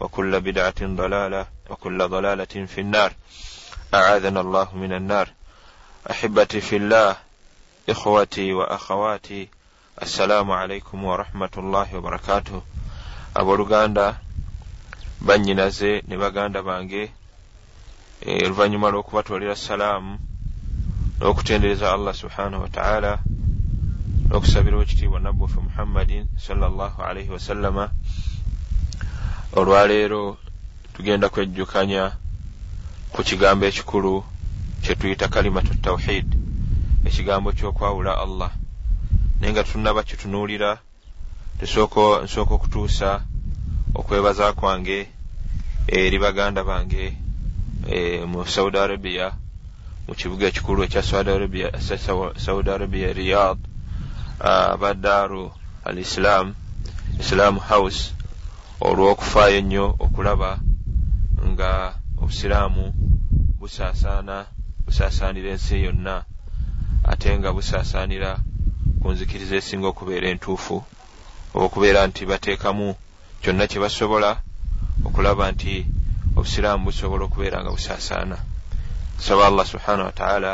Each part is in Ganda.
وكل بدعة ضلالة وكل ضلالة في النار أعاذنا الله من النار أحبتي في الله إخوتي وأخواتي السلام عليكم ورحمة الله وبركاته abooluganda bannyinaze ne baganda bange e, oluvannyuma lw'okubatwalira salaamu n'okutendereza allah subhanahu wataala n'okusabira ekitiibwa nabwaffe muhammadin salllah alaihi wasallama olwaleero tugenda kwejjukanya ku kigambo ekikulu kyetuyita kalimatu tawhid ekigambo ky'okwawula allah. Naye nga tunaba kitunuulira nsooka okutuusa okwebaza kwange eri baganda bange mu saudi arabia mu kibuga ekikulu ekya saudi arabia riyad abadaaru al islam islam house olw'okufaayo ennyo okulaba nga obusiraamu busaasaana busaasaanira ensi yonna ate nga busaasaanira ku nzikiriza esinga okubeera entuufu oba okubeera nti bateekamu kyonna kye basobola okulaba nti obusiraamu busobola okubeera nga busaasaana. Nsaba allah subhanahu wataala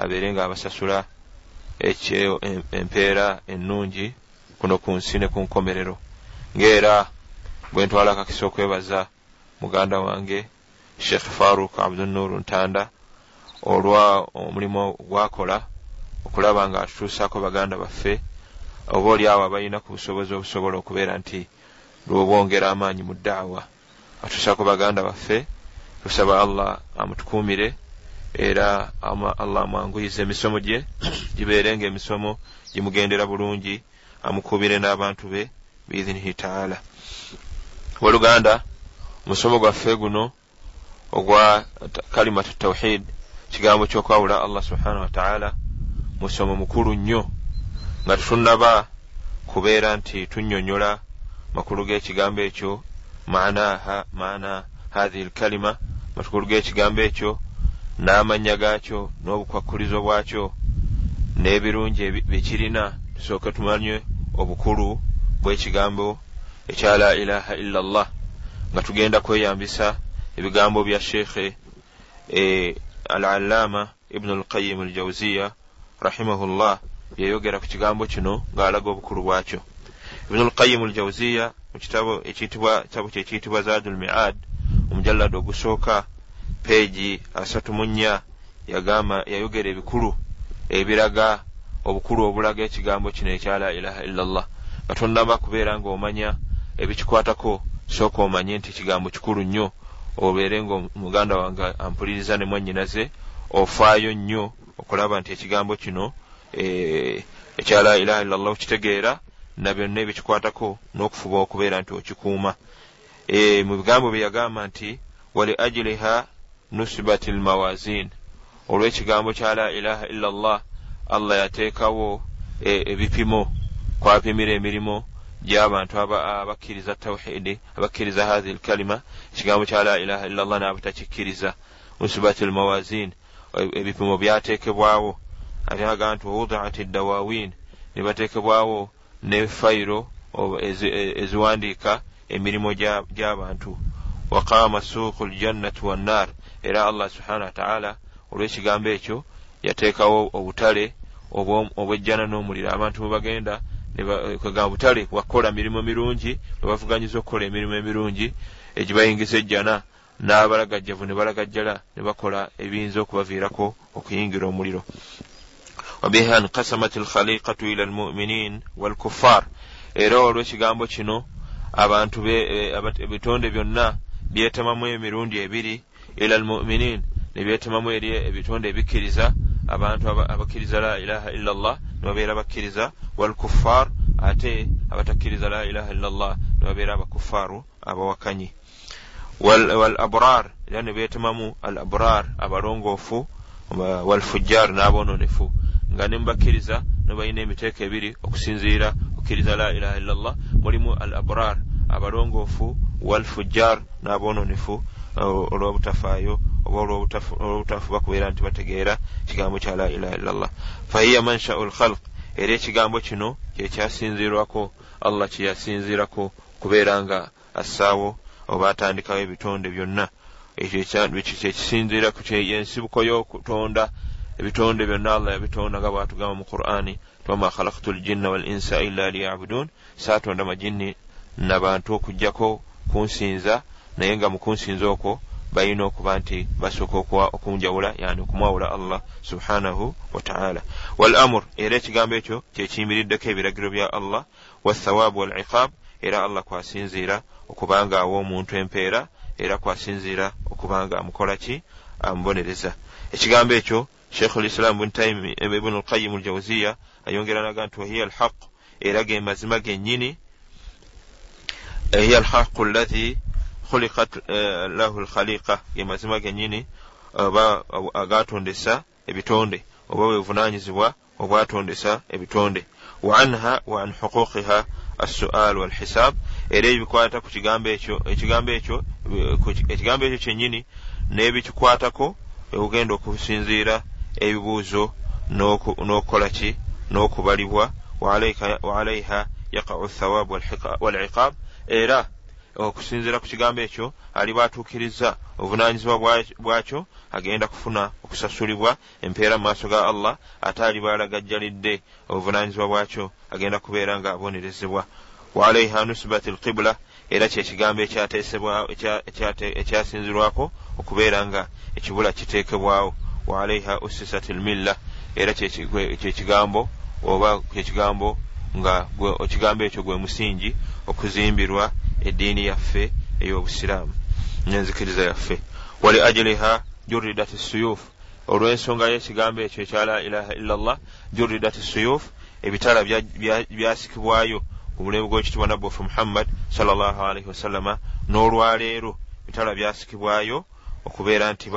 abeere nga abasasula ekyo empeera ennungi kuno ku nsi ne ku nkomerero. Ng'era bwe ntwala akakisa okwebaza muganda wange sheekh faruk abdunur ntanda olwa omulimu gwakola okulaba nga atutuusaako baganda baffe oba oli awo abalina ku busobozi obusobola okubeera nti lwobwongera amaanyi mu ddaawa. Atuusaako baganda baffe tusaba allah amutukuumire era allah amwanguyiza emisomo gye gibeere nga emisomo gimugendera bulungi amukuubire n'abantu be biidhinihi taala waluganda omusomo gwaffe guno ogwa kalimatu tawhid kigambo kyokwawula allah subhanahu wataala musomo mukulu nnyo nga tetunaba kubeera nti tunnyonnyola makulu g'ekigambo ekyo maanaha maana hathihi lkalima makulu g'ekigambo ekyo n'amannya gaakyo n'obukwakkulizo bwakyo n'ebirungi byekirina tusooke tumanye obukulu bw'ekigambo ekya la ilaha illa llah nga tugenda kweyambisa ebigambo bya sheekhe al allaama ibnu alqayim aljawziya rahimahullah yayogera ku kigambo kino ng'alaga obukulu bwakyo. Ibnu alqayim aljawziya mu kitabo ekiyitibwa kitabo kye kiyitibwa zaadu lmiad omujallado ogusooka peegi asatu mu nnya yagamba yayogera ebikulu ebiraga obukulu obulaga ekigambo kino ekya la ilaha illa llah nga tonnaba kubeera ng'omanya ebikikwatako sooka omanye nti ekigambo kikulu nnyo obeere nga omuganda wange ampuliriza ne mwannyinaze ofaayo nnyo okulaba nti ekigambo kino ekya la ilaha illa llah okitegeera na byonna ebikikwatako n'okufuba okubeera nti okikuuma. Mu bigambo bye yagamba nti wali ajiliha nusibati lmawazin olw'ekigambo kya la ilaha illa llah allah yateekawo ebipimo kwapimira emirimu gy'abantu abakkiriza tawhidi abakkiriza hathihi lkalima ekigambo kya la ilaha illa llah n'abatakikkiriza nusibati lmawazin ebipimo byateekebwawo. Ate agamba nti wawudiat dawawin ne bateekebwawo ne fayiro eziwandiika emirimu gy'abantu. Waqama suuku ljannati wannar era allah subhanahu wataala olw'ekigambo ekyo yateekawo obutale obwejjana n'omuliro. Abantu bwe bagenda kwegamba butale wakukola mirimu mirungi bwe bavuganyiza okukola emirimu emirungi egibayingiza ejjana. N'abalagajjavu ne balagajjala ne bakola ebiyinza okubaviirako okuyingira omuliro. Wabiha nkasamat alkhaliqatu ila almuminin walkuffar era olw'ekigambo kino abantu ebitonde byonna byetemamu emirundi ebiri ila almuminin ne byetemamu eri ebitonde ebikkiriza abantu abakkiriza la ilaha illa llah ne babeera bakkiriza walkuffar ate abatakkiriza la ilaha illa llah ne babeera abakuffaaru abawakanyi. Wal abrar era ne beetemamu al abrar abalongoofu walfujjar n'aboononefu. Nga ne mubakkiriza ne balina emiteeko ebiri okusinziira okukkiriza la ilaha illa llah mulimu al abrar abalongoofu walfujjar n'aboononefu olwobutafaayo oba olwobutafuba kubeera nti bategeera ekigambo kya la ilaha illa llah fahiya manshau lkhalq era ekigambo kino kyekyasinziirwako allah kyeyasinziirako kubeera nga assaawo oba atandikawo ebitonde byonna. Kyekisinziira yensibuko y'okutonda ebitonde byonna allah yabitonda nga bwatugamba mu qur'ani twama khalaktu ljinna wal insa illa liyabudun. Saatonda majinni nabantu okugjako kunsinza naye nga mu kunsinza okwo balina okuba nti basooka okunjawula yani okumwawula allah subhanahu wataala wal amur era ekigambo ekyo kyekiyimiriddeko ebiragiro bya allah wathawaabu wal iqab era allah kwasinziira okubanga awa omuntu empeera era kwasinziira okubanga amukola ki? Amubonereza. Ekigambo ekyo sheikhu lislam ibnu lqayimu ljawziya ayongera naga nti wahiya alhaq era ge mazima gennyini hiya alhaqu allathi khulikat eh, lahu lkhaliqa ge mazima gennyini oba agatondesa ebitonde oba bwebuvunanyizibwa obwatondesa ebitonde. Wa anha wa an huquqiha assual walhisab era ebikwata ku kigambo ekyo ekigambo ekyo ekigambo ekyo kyennyini n'ebikikwatako ebugenda okusinziira ebibuuzo n'okukola ki n'okubalibwa wa alaiha yaqau thawaabu waliqab era okusinziira ku kigambo ekyo aliba atuukiriza obuvunanyizibwa bwakyo agenda kufuna okusasulibwa empeera mu maaso ga allah ate aliba alagajjalidde obuvunanyizibwa bwakyo agenda kubeera nga abonerezebwa waalaiha nusibat lqibula era kyekigambo ekyasinzirwako okubeera nga ekibula kiteekebwawo. Waalaiha usisat lmilla era kyekigambo oba kyekigambo nga ekigambo ekyo gwe musingi okuzimbirwa eddiini yaffe ey'obusiraamu nenzikiriza yaffe. Wali ajiliha juridat suyuf olw'ensonga y'ekigambo ekyo ekya la ilaha illa llah juridat suyuf ebitala byasikibwayo ku mulembe gw'ekitibwa nabbufu muhammad salllahalaihi wasallama n'olwaleero ebitala byasikibwayo okubeera nti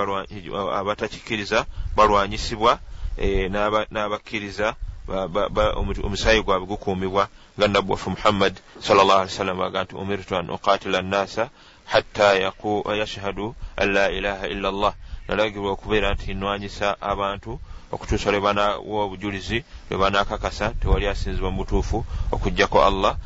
abatakikkiriza balwanyisibwa eh, n'abakkiriza omusaayi gwabwe gukuumibwa nga nabbu waffe muhammad sawasalam aga nti umirtu an uqatila annaasa hatta yashhadu an la ilaha illa llah nalagirwa okubeera nti nwanyisa abantu okutuusa lwe banawa obujulizi lwe banakakasa tewali asinzibwa mu butuufu okugjako allah.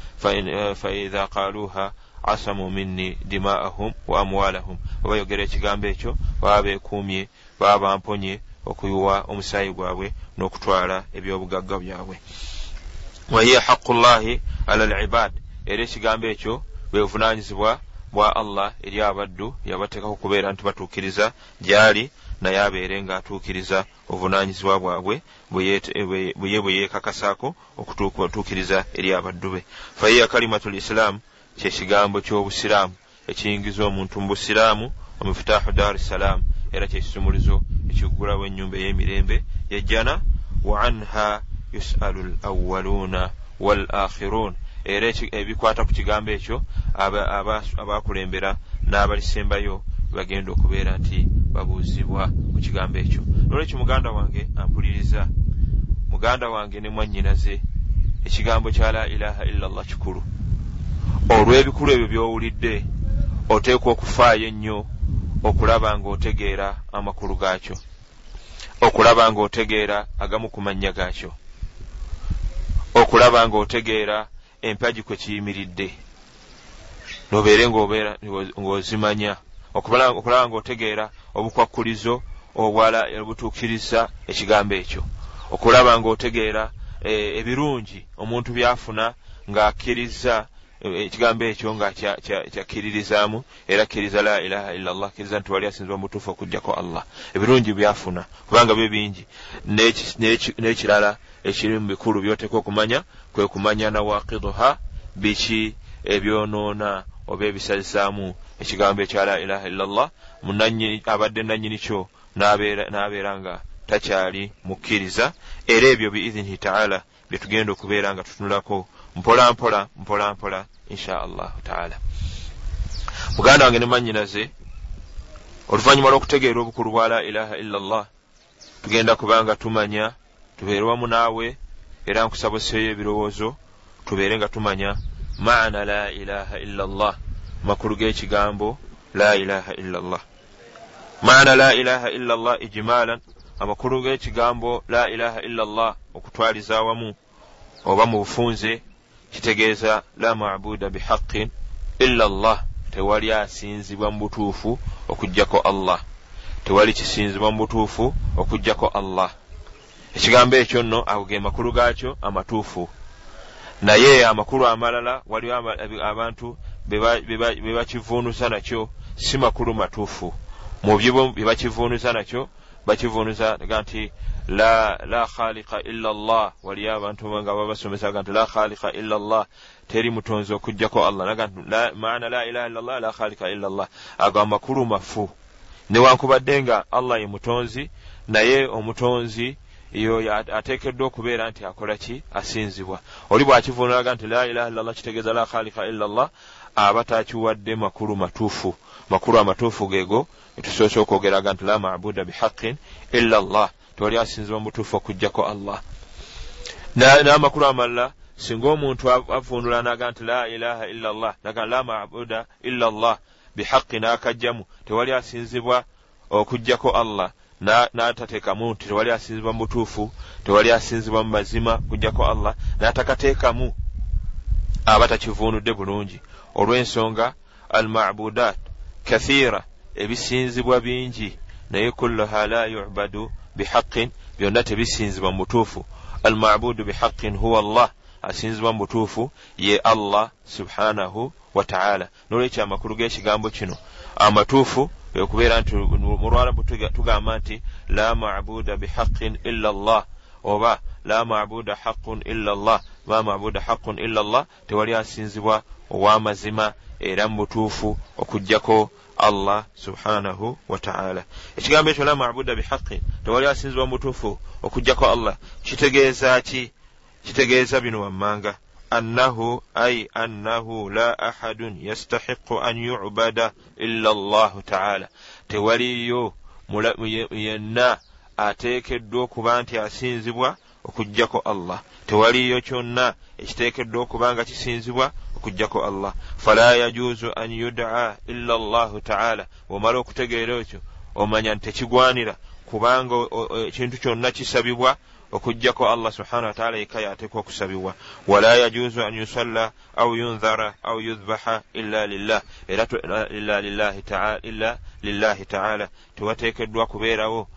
Faidha qaluha asamu minni dimaahum wa amwalahum webayogera ekigambo ekyo baba beekuumye baba bamponye okuyiwa omusaayi gwabwe n'okutwala ebyobugagga byabwe. Wahiya haqu llahi ala libad era ekigambo ekyo bwebuvunanyizibwa bwa allah eri abaddu yabateekako okubeera nti batuukiriza gyali naye abeere ng'atuukiriza. Obuvunanyizibwa bwabwe bye bwe yeekakasaako okutuukiriza eri abaddu be. Fahiya kalimatu lisiraamu kyekigambo ky'obusiraamu. Ekiyingiza omuntu mu busiraamu omufitaahu dar salaamu era kyekisumulizo ekigulawo ennyumba ey'emirembe yejjana wa anha yusalu l awaluuna wal akhiruun era ebikwata ku kigambo ekyo abakulembera n'abalisembayo bagenda okubeera nti babuuzibwa ku kigambo ekyo. Nolwekyo muganda wange ampuliriza. Muganda wange ne mwannyinaze ekigambo kya la ilaha illa llah kikulu. Olw'ebikulu ebyo by'owulidde oteekwa okufaayo ennyo okulaba ng'otegeera amakulu gaakyo okulaba ng'otegeera agamu ku mannya gaakyo okulaba ng'otegeera empagi kwe kiyimiridde. Nobeere ng'ozimanya. Okulaba ng'otegeera obukwakkulizo obwala obutuukiriza ekigambo ekyo. Okulaba ng'otegeera eh, ebirungi omuntu byafuna ng'akkiriza ekigambo ekyo nga kyakkiririzaamu era kkiriza la ilaha illa llah kkiriza nti wali asinzibwa mutuufu okugjako allah. Ebirungi byafuna kubanga byo bingi. N'ekirala ekiri mu bikulu byoteeka okumanya kwe kumanya nawakiduha biki ebyonoona oba ebisazisaamu ekigambo ekya la ilaha illa llah abadde nanyini kyo n'abeera nga takyali mukkiriza. Era ebyo biizinihi taala byetugenda okubeera nga tutunulako mpola mpola mpola mpola insha allahu taala. Muganda wange ne manyinaze oluvannyuma lw'okutegeera obukulu bwa la ilaha illa llah tugenda kubanga tumanya tubeere wamu naawe era nkusabuseeyo ebirowoozo tubeere nga tumanya maana la ilaha illa llah makulu g'ekigambo la ilaha illa llah maana la ilaha illa llah ijimaalan amakulu g'ekigambo la ilaha illa llah okutwaliza awamu oba mu bufunze kitegeeza la mabuda bihaqin illa llah tewali asinzibwa mu butuufu okugjako allah. Tewali kisinzibwa mu butuufu okugjako allah. Ekigambo ekyo nno ago ge makulu gaakyo amatuufu. Naye amakulu amalala waliwo abantu be bakivuunuza nakyo si makulu matuufu. Mu byo bye bakivuunuza nakyo bakivuunuza ga nti la khaliqa illa llah waliyo abantu nga babasomesaga nti la khaliqa illa llah teri mutonzi okugjako allah. Naga nti maana la ilaha illa llah la khaliqa illa llah ago amakulu mafu. Newankubadde nga allah ye mutonzi naye omutonzi yo ateekeddwa okubeera nti akola ki? Asinzibwa. Oli bw'akivunulaga nti la ilaha illa llah kitegeeza la khaliqa illa llah aba takiwadde makulu matuufu. Makulu amatuufu geego etusoose okwogeraga nti la mabuda bihaqin illa llah tewali asinzibwa mutuufu okugjako allah. N'amakulu amalala singa omuntu avunula naga nti la ilaha illa llah naga la mabuda illa llah bihaqi n'akajjamu tewali asinzibwa okugjako allah. N'atateekamu nti tewali asinzibwa mutuufu tewali asinzibwa mu mazima kugjako allah. N'atakateekamu aba takivuunudde bulungi. Olw'ensonga almabudat kathira ebisinzibwa bingi naye kulluha la yubadu bihaqin byonna tebisinzibwa mu butuufu almabudu bihaqin huwa allah. Asinzibwa mu butuufu ye allah subhanahu wataala nolwekyo amakulu g'ekigambo kino amatuufu okubeera nti mulwalabu tugamba nti la mabuda bihaqin illa llah oba la mabuda haqun illa llah ma mabuda haqun illa llah tewali asinzibwa ow'amazima era mu butuufu okugjako allah subhanahu wataala ekigambo ekyo la mabuda bihaqi tewali asinzibwa mutuufu okugjako allah. Kitegeeza ki? Kitegeeza bino wammanga. Annahu ai annahu la ahadun yastahiqu an yubada illa llahu taala. Tewaliyo yenna ateekeddwa okuba nti asinzibwa okugjako allah. Tewaliyo kyonna ekiteekeddwa okuba nga kisinzibwa okugjako allah. Fala yajuuzu an yudaa illa llahu taala. Bwomala okutegeera ekyo omanya nti tekigwanira. Kubanga ekintu kyonna kisabibwa okugjako allah subhanahu wataala yekka yateekwa okusabibwa. Wala yajuuzu an yusalla au yunzara au yudhbaha illa lillah. Era illa lillahi taala. Tewateekeddwa kubeerawo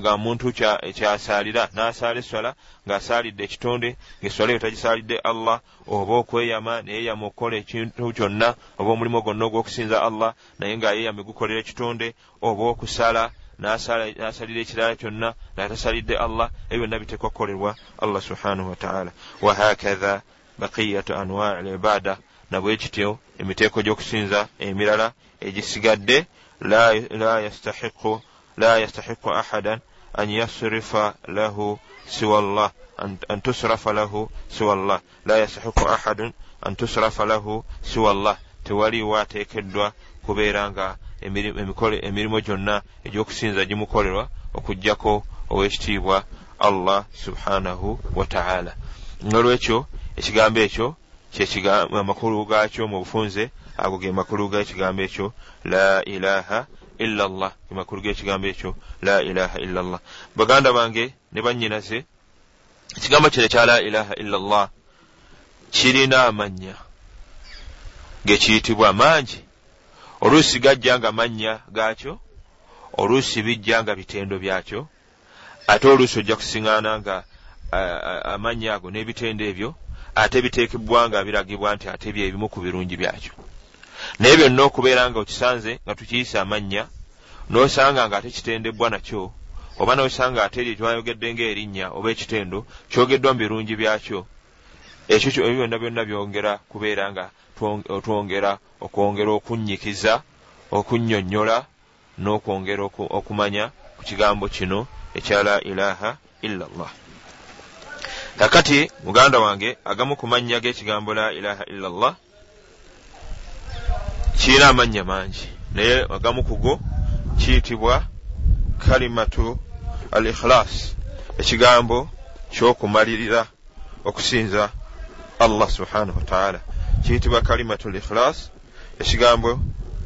nga muntu kyasaalira n'asaala eswala ng'asaalidde ekitonde ngaeswala eyo tagisaalidde allah oba okweyama neyeyama okukola ekintu kyonna oba omulimu gwonna ogw'okusinza allah naye ng'ayeyama gukolera ekitonde oba okusala n'asalira ekirala kyonna naatasalidde allah ebyo byonna biteekwa kukolerwa allah subhanahu wataala wahakatha baqiyatu anwaa libaada nabwe kityo emiteeko gy'okusinza emirala egisigadde la yastahiqu لا يستحق أحدا أن يصرف له سوى الله أن تصرف له سوى الله لا يستحق أحد أن تصرف له سوى الله tewali waateekeddwa kubeera nga emirimu gyonna egy'okusinza gimukolerwa okugjako ow'ekitiibwa allah subhanahu wataala nolwekyo ekigambo ekyo amakulu gaakyo mu bufunze ago ge makulu g'ekigambo ekyo la ilaha illa llah emakulu g'ekigambo ekyo la ilaha illa llah baganda bange ne bannyinaze ekigambo kino ekya la ilaha illa llah kirina amannya gekiyitibwa mangi oluusi gajja nga mannya gaakyo oluusi bijja nga bitendo byakyo ate oluusi ojja kusiŋŋaana nga amannya ago n'ebitendo ebyo. Ate biteekebwa nga biragibwa nti ate byebimu ku birungi byakyo naye byonna okubeera nga okisanze nga tukiyisa amannya n'osanga ng'ate kitendebwa nakyo oba n'osanga ate eryo twayogedde ngaerinnya oba ekitendo kyogeddwa mu birungi byakyo. Ekyo ebyo byonna byonna byongera kubeera nga twongera okwongera okunnyikiza okunnyonnyola n'okwongera okumanya ku kigambo kino ekya la ilaha illa llah kakati muganda wange agamu ku mannya g'ekigambo la ilaha illa llah kirina amannya mangi naye agamu ku go kiyitibwa kalimatu al ikhilas ekigambo kyokumalirira okusinza allah subhanahu wataala kiyitibwa kalimatu l ikhilas ekigambo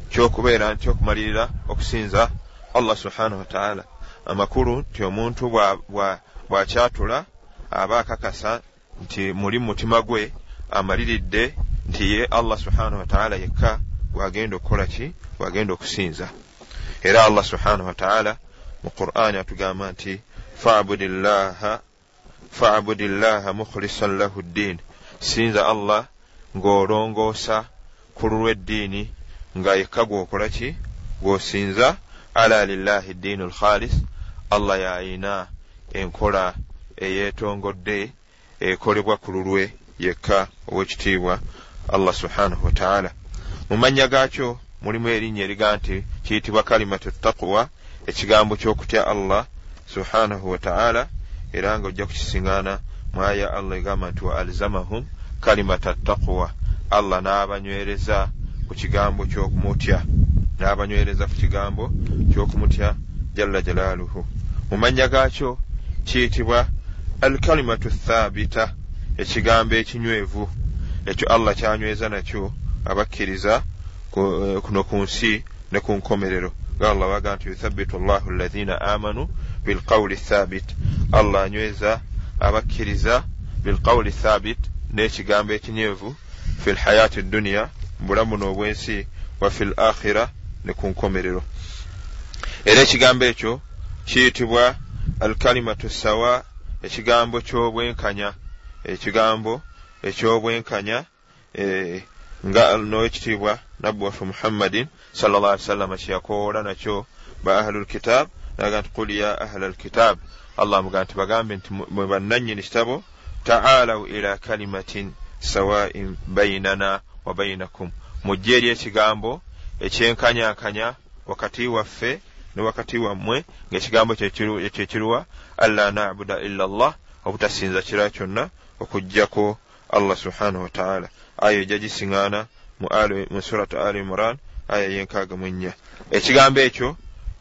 kyokubeera nti okumalirira okusinza allah subhanahu wataala amakulu nti omuntu bwakyatula aba akakasa nti muli mutima gwe amaliridde nti ye allah subhanahu wataala yekka gwagenda okukola ki? Gwagenda okusinza. Era allah subhanahu wataala mu qur'ani atugamba nti fabudi llaha mukhlisan lahu ddiin sinza allah ng'olongoosa ku lulw'eddiini nga yekka gwokola ki? Gwosinza. Ala lillahi ddiinu lkhalis allah yayina enkola eyeetongodde ekolebwa ku lulwe yekka ow'ekitiibwa allah subhanahu wataala mu mannya gaakyo mulimu erinnya eriga nti kiyitibwa kalimatu taqwa ekigambo ky'okutya allah subhanahu wataala era nga ojja kukisiŋŋaana mu aya allah egamba nti wa alzamahum kalimata taqwa. Allah n'abanywereza ku kigambo ky'okumutya n'abanywereza ku kigambo ky'okumutya jalla jalaaluhu. Mu mannya gaakyo kiyitibwa alkalimatu thabita ekigambo ekinywevu. Ekyo allah kyanyweza nakyo abakkiriza kuno ku nsi ne ku nkomerero. Nga allah baga nti yuthabitu llahu alaina amanu bilqawuli thabit. Allah anyweza abakkiriza bilqawuli thabit n'ekigambo ekinywevu fi lhayaati dduniya mu bulamu n'obwensi wa fi l akhira ne ku nkomerero. Era ekigambo ekyo kiyitibwa alkalimatu sawa ekigambo ky'obwenkanya. Ekigambo eky'obwenkanya e, nga n'owekitiibwa nabbi waffe muhammadin salllah ali sallama kyeyakoola nakyo ba ahlu lkitab naga nti qul ya ahla lkitab allah amuga nti bagambe nti mwe bannannyini kitabo taalau ila kalimatin sawain bainana wa bainakum mujje eri ekigambo ekyenkanyankanya wakati waffe ne wakati wammwe ng'ekigambo kyekiruwa alla nabuda illa llah obutasinza kira kyonna okugjako allah subhanahu wataala aya ejja gisiŋaana mu suratu ali imran aya yenkaaga mu nnya ekigambo ekyo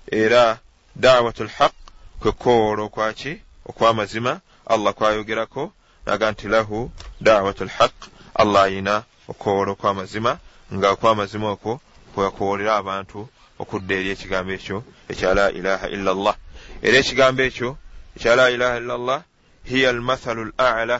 era dawatu lhaq kwe kkoowoola okwaki okw'amazima allah kwayogerako naga nti lahu dawatu lhaq allah ayina okwowola okw'amazima nga okw'amazima okwo kweyakowoolera abantu okudda eri ekigambo ekyo ekya la ilaha illa llah era ekigambo ekyo ekya la ilaha illa llah hiya almathalu l ala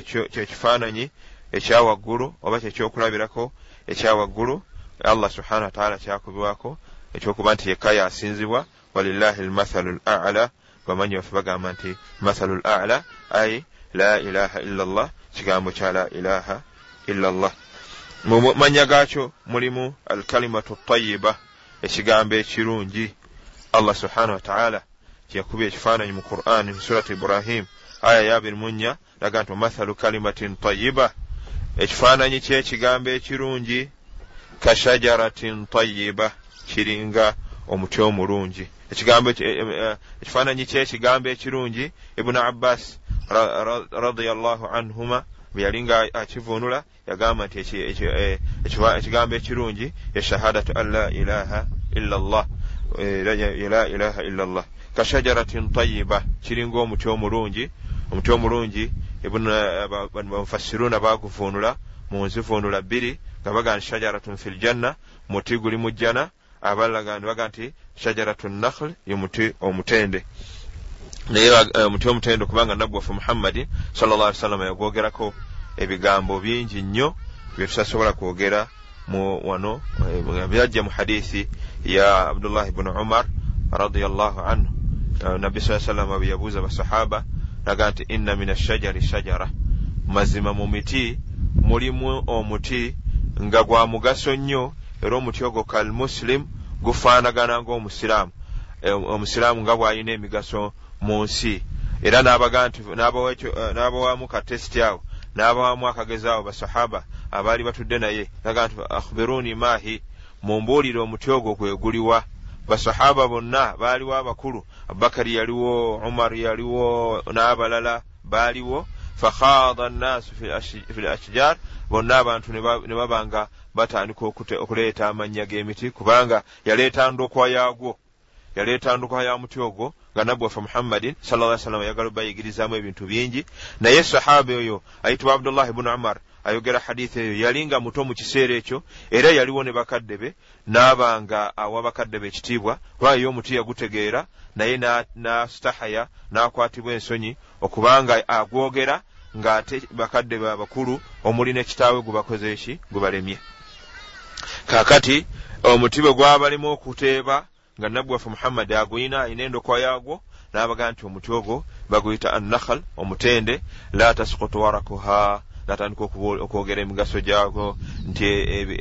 kyekifaananyi ekyawaggulu oba kyekyokulabirako ekyawaggulu allah subhanahu wataala kyakubibwako ekyokuba nti yekka yasinzibwa walillahi almathalu l ala bamanyi baffe bagamba nti mathalu l ala ai la ilaha illa llah kigambo kya la ilaha illa llah mu manya gaakyo mulimu alkalimatu tayiba ekigambo ekirungi. Allah subhanahu wataala kyeyakubya ekifaananyi mu quran mu suratu ibrahim aya yabiri munya laga nti mathalu kalimatin tayiba ekifaananyi kyekigambo ekirungi kashajaratin tayiba kiringa omuti omulungi. Ekifaananyi kyekigambo ekirungi ibuni abbas radiallahu anhuma bwe yali nga akivuunula yagamba nti ekigambo ekirungi eshahadatu an la ilaha illa llah la ilaha illa llah kashajaratin tayiba kiringa omuti omulungi omuti omulungi bamufassiruuna baguvuunula mu nzivuunula bbiri nga baga nti shajaratun fi ljanna muti guli mu jjana abalala gandi baga nti shajaratu nakhl ye muti omutende. Naye omuti omutende kubanga nabbi waffe muhammadi salla llah ali sallama yagwogerako ebigambo bingi nnyo byetusasobola kwogera mu wano byajja mu hadithi ya abdullahi bnu umar radiallahu anhu. Nabbi saa sallama bwe yabuuza basahaba naga nti inna min ashajari shajara. Mazima mu miti mulimu omuti nga gwa mugaso nnyo era omuti ogwo kal muslim gufaanagana ngaomusiraamu e, omusiraamu nga bw'alina emigaso mu nsi. Era nti n'abawamu katesiti awo n'abawamu akagezi awo basahaba abaali batudde naye nagaa nti akhbiruni maahi? Mumbuulire omuti ogwo kweguliwa basahaba bonna baaliwo abakulu. Abubakari yaliwo umar yaliwo n'abalala baaliwo. Fakhaada nnaasu fi l ashjar bonna abantu ne babanga batandika okuleeta amannya g'emiti kubanga yaleeta ndokwa yaagwo. Yaleeta ndokwa ya muti ogwo nga nabbi waffe muhammadin salla salama yagala bayigirizaamu ebintu bingi. Naye sahaba oyo ayitibwa abdullah ibunu umar ayogera hadithi eyo yali nga muto mu kiseera ekyo era yaliwo ne bakadde be n'abanga awa bakadde be ekitiibwa kubanga ye omuti yagutegeera naye n'astahaya n'akwatibwa ensonyi okubanga agwogera ng'ate bakadde be abakulu omuli n'ekitaawe gubakoze eki? Gubalemye kaakati omuti bwe gwabalimu okuteeba nga nabbi waffe muhammadi aguyina ayina endokwa yaagwo n'abaga nti omuti ogwo baguyita annakhal omutende la tasikutu warakuha natandika okwogera emigaso gyagwo nti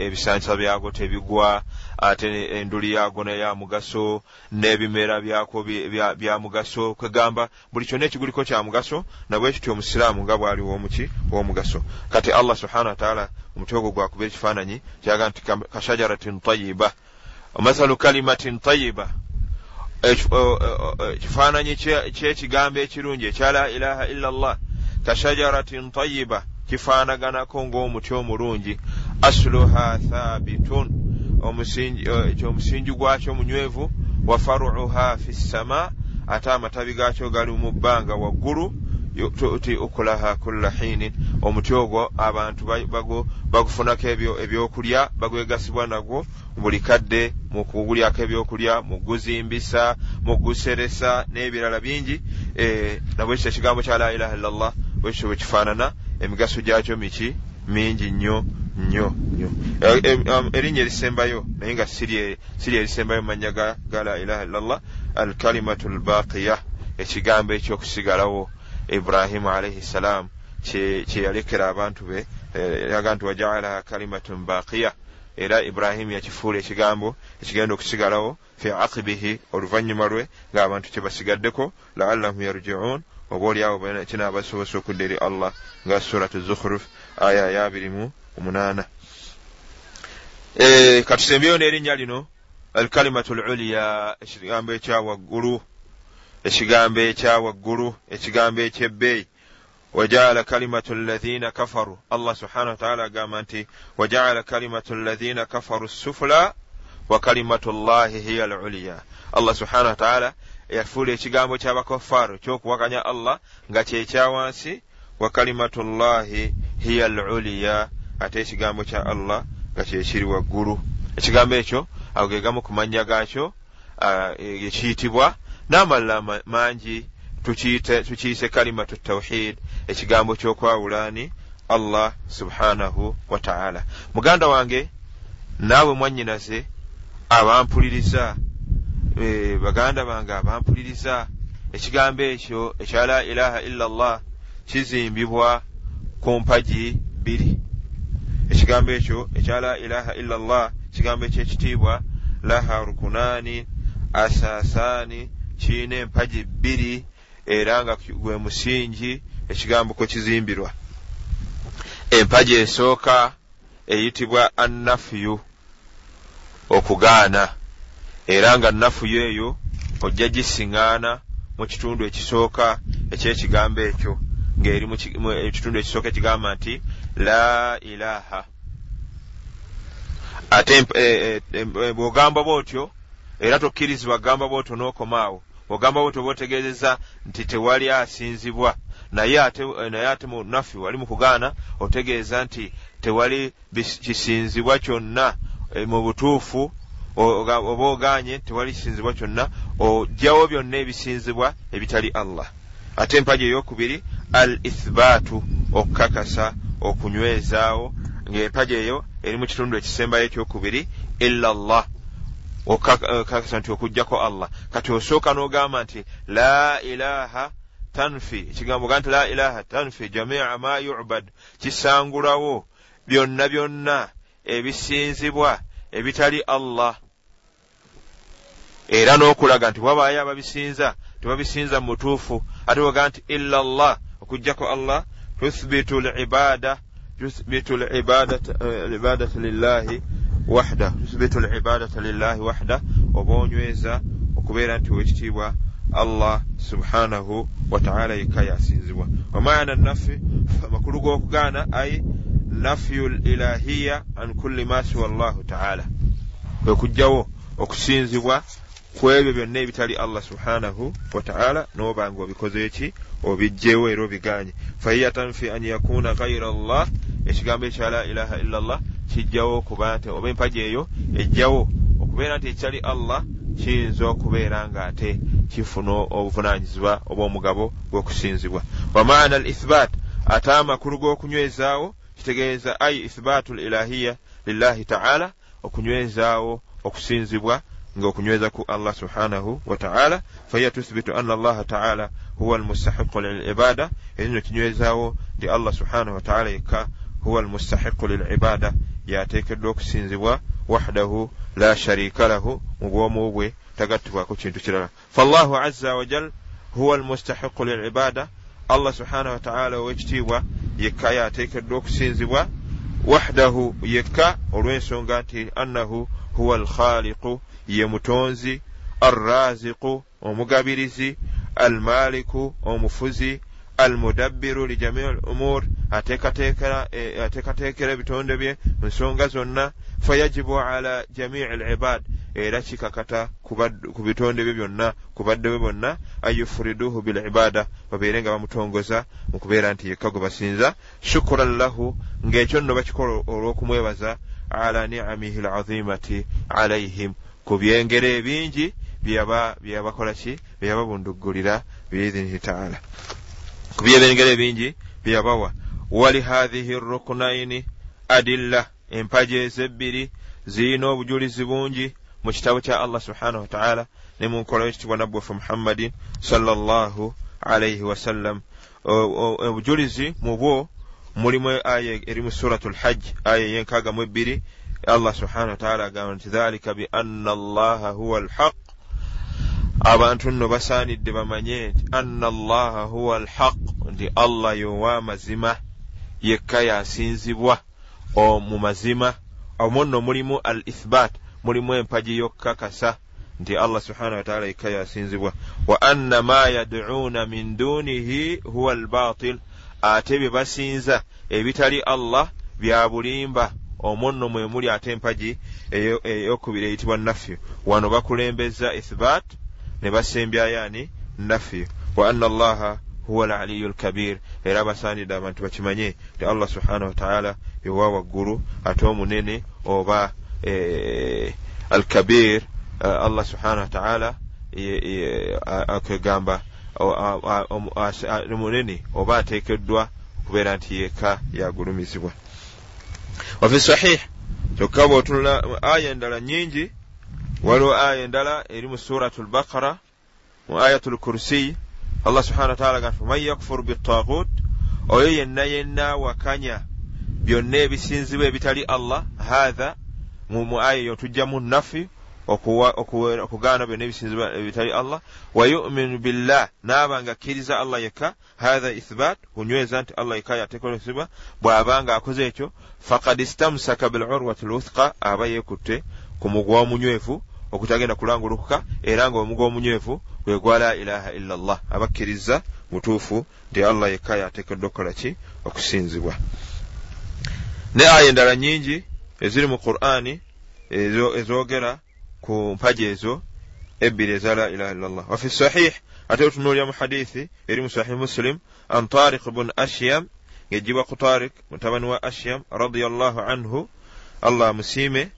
ebisansa byagwo tebigwa ate enduli yagwo neya mugaso n'ebimera byako bya mugaso. Kwegamba buli kyonna ekiguliko kya mugaso nabwe kityo omusiraamu nga bwali womuki w'omugaso kati allah subhana wataala omuti ogwo gwakuba ekifaananyi kyaga nti kashajaratin tayiba mathalu kalimatin tayiba ekifaananyi kyekigambo ekirungi ekya la ilaha illa llah kashajaratin tayiba kifaanaganako ng'omuti omulungi asluha thabitun omusingi gwakyo munywevu wa faruuha fi ssama ate amatabi gaakyo gali mu bbanga waggulu tuti ukulaha kulla hiinin. Omuti ogwo abantu bagufunako ebyokulya bagwegasibwa nagwo buli kadde mu kugulyako ebyokulya mu guzimbisa mu guseresa n'ebirala bingi. Eh, nabwekyo ekigambo kya la ilaha illallah bwekityo bwe kifaanana emigaso gyakyo miki? Mingi nnyo nnyo nnyo. Um, erinnya erisembayo naye nga siri erisembayo mumanya ga la ilaha illallah alkalimatu lbaqiya ekigambo ekyokusigalawo ibrahimu alaihi ssalaamu kyeyalekera abantu be eh, yaga nti wajaalaha kalimatun baqiya era ibrahimu yakifuula ekigambo ekigenda okusigalawo fi aqibihi oluvannyuma lwe ng'abantu kyebasigaddeko laallahum yarjiun oba oliawo kinaabasobose okudda eri allah nga surat zukhruf aya yabirimu omunaana. E, katusembeyo n'erinnya lino alkalimatu luliya ekigambo ekyawaggulu ekigambo ekyawaggulu ekigambo ekyebbeeyi wajaala kalimatu llahina kafaru. Allah subhanahu wataala agamba nti wajaala kalimatu llahina kafaru sufula wa kalimatu llahi hiya luliya allah subhanahu wataala yafuula ekigambo ky'abakafaaru ky'okuwakanya allah nga kyekyawansi wa kalimatu llahi hiya luliya ate ekigambo kya allah nga kyekiri waggulu. Ekigambo ekyo ago ge gamu ku mannya gaakyo ekiyitibwa n'amalala mangi tukiyise kalimatu tawhid ekigambo ky'okwawulaani allah subhanahu wa taala. Muganda wange naawe mwannyinaze abampuliriza baganda bange abampuliriza ekigambo ekyo ekya la ilaha illa llah kizimbibwa ku mpagi bbiri. Ekigambo ekyo ekya la ilaha illa llah kigambo ekyekitiibwa laha rukunaani asaasaani kiina empagi bbiri era nga gwe musingi ekigambo kwe kizimbirwa. Empagi esooka eyitibwa annafuyu okugaana era nga nafuyo eyo ojja gisiŋŋaana mu kitundu ekisooka ekyekigambo ekyo ng'eri ekitundu ekisooka ekigamba nti la ilaha. Ate e, e, e, bw'ogamba bwotyo era tokkirizibwa kugamba bwotyo n'okomaawo bw'ogamba bwotyo bootegeezeza nti tewali asinzibwa naye ate naye ate mu nafi wali mu kugaana otegeeza nti tewali kisinzibwa kyonna mu butuufu oba oganye tewali kisinzibwa kyonna ojjawo byonna ebisinzibwa ebitali allah. Ate empaji eyokubiri al ithbaatu okukakasa okunywezaawo ngaempaji eyo eri mu kitundu ekisembayo ekyokubiri illa llah okakasa nti okugjako allah. Kati osooka n'ogamba nti la ilaha tanfi ekigambo ga nti la ilaha tanfi jamia ma yubad kisangulawo byonna byonna ebisinzibwa ebitali allah. Era n'okulaga nti wabaayo ababisinza tebabisinza mu mutuufu ate waga nti illa llah okugjako allah tuthbitu libada tuthbitu libadata lillahi wahda tuthbitu libadata lillahi wahda oba onyweza okubeera nti wekitiibwa allah subhanahu wataala yekka yasinzibwa. Wamaana nafi amakulu g'okugaana ai nafyu lilahiya an kulli ma siwa llahu taala. Kwe kugjawo okusinzibwa ku ebyo byonna ebitali allah subhanahu wataala noba nga obikoze eki obijjewo era obiganye. Fahiya tanfi an yakuna gaira llah ekigambo ekya la ilaha illa llah kijjawo okuba nti oba empaji eyo ejjawo okubeera nti ekitali allah kiyinza okubeera nga ate kifuna obuvunanyizibwa oba omugabo gw'okusinzibwa wamaana al ithbat ate amakulu g'okunywezaawo kitegeeza ai ithbatu lilahiya lillahi taala okunywezaawo okusinzibwa ngaokunyweza ku allah subhanahu wataala fahiya tuthbitu anna allaha taala huwa almustahiqu lilibada ekino kinywezawo nti allah subhanahu wataala yekka huwa almustahiqu lilibada yateekeddwa okusinzibwa wahdahu la sharika lahu mu bwomu bwe tagattibwako kintu kirala. Faallahu aza wajal huwa almustahiqu lilibada allah subhanahu wataala owekitiibwa yekka yateekeddwa okusinzibwa wahdahu yekka olw'ensonga nti annahu huwa alkhaliqu ye mutonzi arraziqu omugabirizi almaliku omufuzi almudabbiru lijamii al umur ateekateekera ebitonde bye nsonga zonna fayajibu ala jamii alibad. Era kikakata ku bitonde bye byonna ku badde bwe bonna ayufuriduhu bilibada. Babeere nga bamutongoza mu kubeera nti yekka gwe basinza. Shukuran lahu ng'ekyo nno bakikola olw'okumwebaza ala niamihi lazimati alaihim ku byengero ebingi byeyabakola ki? Byeyababunduggulira biidhinihi taala. Ku byebyengero ebingi byeyabawa wali hathihi rukunaini adilla empaji ezebbiri zirina obujulizi bungi mu kitabo kya allah subhanahu wataala ne mu nkola wekitibwa nabbwaffe muhammadin salllahu alaihi wasallam obujulizi mu bwo mulimu aya eri mu suratu lhajj aya eyenkaaga mu ebbiri. Allah subhanahu wataala agamba nti dhalika bianna allaha huwa alhaq. Abantu nno basaanidde bamanye nti anna allaha huwa alhaq. Nti allah yowaamazima yekka yasinzibwa mu mazima omwo nno mulimu al ithbat mulimu empaji y'okukakasa nti allah subhanahu wataala yekka yasinzibwa. Wa anna ma yaduuna min dunihi huwa albatil ate bye basinza ebitali allah bya bulimba omwo nno mwe muli ate empagi eyokubiri eyitibwa nafyu. Wano bakulembeza ithbat ne basembyayo ani? Nafyu. Wa anna allaha huwa alaliyu lkabir era basaanidde abantu bakimanye ti allah subhanahu wataala yowa waggulu ate omunene oba e, alkabir allah subhanahu wataala kwegamba munene oba ateekeddwa okubeera nti yeka yagulumizibwa. Wafi sahih kyokka bw'otunula aya endala nyingi waliwo aya endala eri mu suratu lbakara mu ayatu lkursiy allah subhana wataala ga faman yakfur bitagut oyo yenna yenna wakanya byonna ebisinzibwa ebitali allah hatha mu aya eyo tujjamu nafi okugaana byonna ebisinzibwa ebitali allah. Wa yuminu billah naaba nga akkiriza allah yekka hatha ithbat kunyweza nti allah yekka yatekolesebwa bw'aba nga akoze ekyo fakad istamsaka bilurwati lwuthqa aba yeekutte ku mugwa omunywevu okutagenda kulangulukuka era nga omugwa omunywevu gwe gwa la ilaha illa llah abakkiriza mutuufu nti allah yekka yateekeddwa okukola ki? Okusinzibwa. Ne aya endala nyingi eziri mu qur'ani ezoogera ku mpaji ezo ebbiri eza la ilaha illa llah wafi sahih ate otunuulira mu hadithi eri mu sahih muslim an tariq bun ashyam ngejibwa ku tariq mutabani wa ashyam radiallahu anhu allah amusiime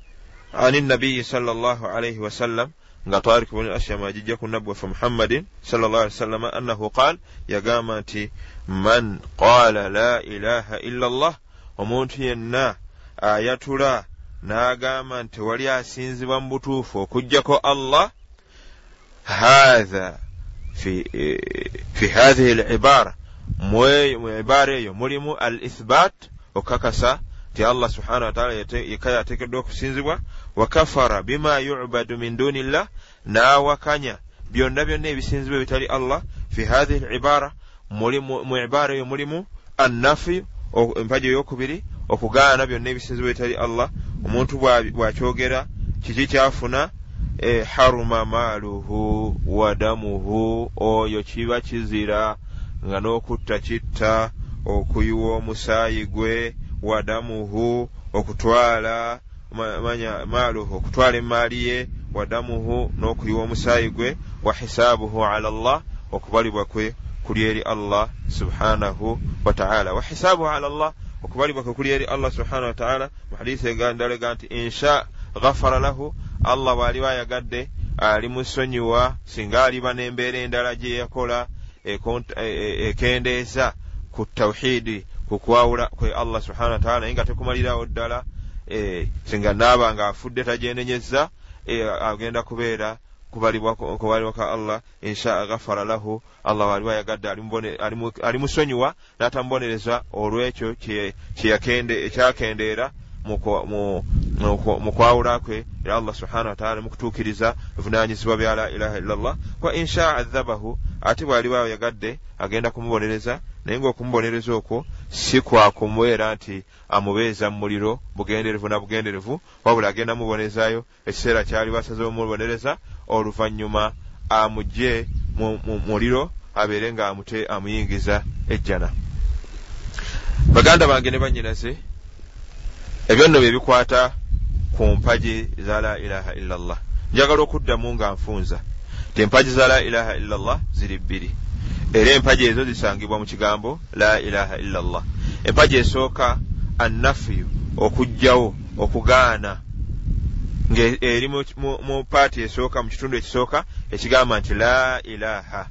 ani nabiyi sallallahu alayhi wasallam nga tariq bun ashyam ajijja ku nabbi waffe muhammadin sallallahu alaihi wasallam annahu qaal yagamba nti man qaala la ilaha illa allah omuntu yenna ayatula n'agamba nti wali asinzibwa mu butuufu okugjako allah? Haatha fi hathihi libara mu ibara eyo mulimu al ithbat okukakasa ti allah subhanahu wataala yeka yateekeddwa okusinzibwa wakafara bima yubadu min duni llah n'awakanya byonna byonna ebisinzibwa ebitali allah fi hathihi libara mu ibara eyo mulimu annafi empaji eyokubiri okugaana byonna ebisinzibwa ebitali allah. Omuntu bwakyogera kiki kyafuna? E haruma maaluhu wadamuhu oyo kiba kizira nga n'okutta kitta okuyiwa omusaayi gwe wadamuhu okutwala manya maaluhu okutwala emaali ye wadamuhu n'okuyiwa omusaayi gwe wa hisaabuhu ala llah okubalibwa kwe kuli eri allah subhanahu wataala wa hisaabuhu ala llah okubalibwa kwe kuli eri allah subhanahu wataala mu hadisi egandalega nti insha ghafara lahu allah bw'aliba ayagadde alimusonyiwa singa aliba n'embeera endala gye yakola ekendeeza e, e, ku tawhidi ku kwawula kwe allah subhanahu wataala naye nga tekumalirawo ddala e, singa naaba nga afudde tajenenyeza agenda kubeera kubalibwa ka allah inshaa ghafara lahu allah waliwo ayagadde alimusonyiwa n'atamubonereza olw'ekyo ekyakendeera mu kwawula kwe era allah subhanahu wataala mukutuukiriza ebuvunanyizibwa bya la ilaha illallah. Wa inshaa adhabahu ate bw'aliwo ayagadde agenda kumubonereza naye ngaokumubonereza okwo si kwakumubeera nti amubeeza mu muliro bugenderevu na bugenderevu wabula agenda mubonerezaayo ekiseera kyali basaze omubonereza oluvannyuma amugje mu muliro abeere nga amute amuyingiza ejjana. Baganda bange ne banyinaze ebyo nno bye bikwata ku mpaji za la ilaha illallah. Njagala okuddamu nga nfunza. Ti empaji za la ilaha illallah ziri bbiri era empaji ezo zisangibwa mu kigambo la ilaha illallah. Empaji esooka annafiyu okugjawo okugaana. Ngaeri mu paati esooka mu kitundu ekisooka ekigamba nti la ilaha.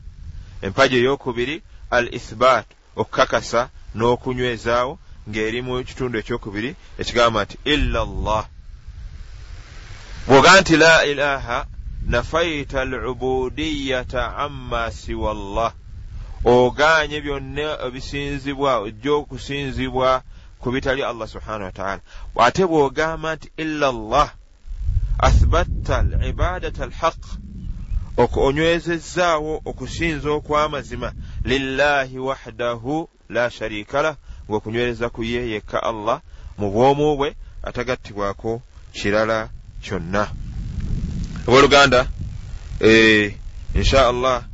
Empaji eyokubiri al ithbat okukakasa n'okunywezaawo ng'eri mu kitundu ekyokubiri ekigamba nti illa llah bw'oga nti la ilaha nafaita alubudiyata amma siwa llah oganye byonna ebisinzibwa ojja okusinzibwa ku bitali allah subhanahu wataala ate bw'ogamba nti illa llah athbatta libadata alhaq onywezezaawo okusinza okw'amazima lillahi wahdahu la sharika lah ng'okunywereza ku ye yekka allah mu bwomu bwe atagattibwako kirala kyonna. Obooluganda e, insha allah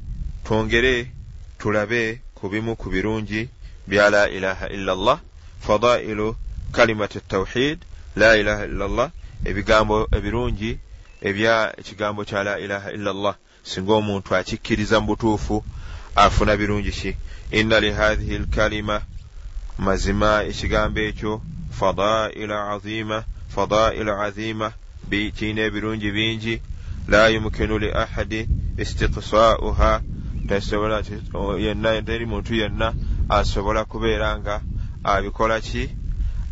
twongere tulabe ku bimu ku birungi bya la ilaha illa llah fadailu kalimati tawhid la ilaha illa llah ebigambo ebirungi ebya ekigambo kya la ilaha illa llah singa omuntu akikkiriza mu butuufu afuna birungi ki? Inna lihathihi lkalima mazima ekigambo ekyo fadaila azima fadaila azima kiina ebirungi bingi. La yumkinu li ahadi istiqsauha tasobola yenna teri muntu yenna asobola kubeera nga abikola ki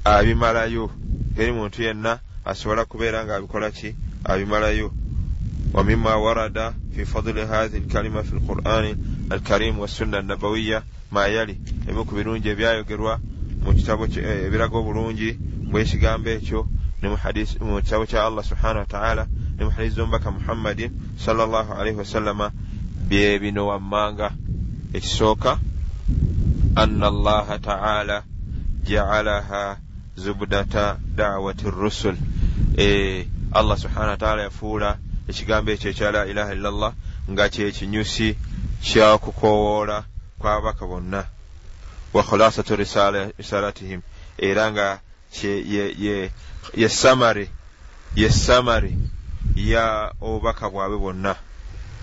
abimalayo teri muntu yenna asobola kubeera nga abikola ki abimalayo ومما ورد في فضل هذه الكلمة في القرآن الكريم والسنة النبوية ما يلي ebimu ku birungi ebyayogerwa mu kitabo ebiraga obulungi bw'ekigambo ekyo ne mu kitabo kya allah subhanahu wataala ne mu hadisi z'omubaka muhammadin salllah alaihi wasallama bye bino wammanga ekisooka anna allaha taala jaalaha zubdata dawati rusul. Allah subhanahu wataala yafuula ekigambo ekyo ekya la ilaha illallah nga kyekinyusi kyakukowoola kwabaka bonna. Wa khulasatu risalatihim era nga ye samare ye samare ya obubaka bwabwe bwonna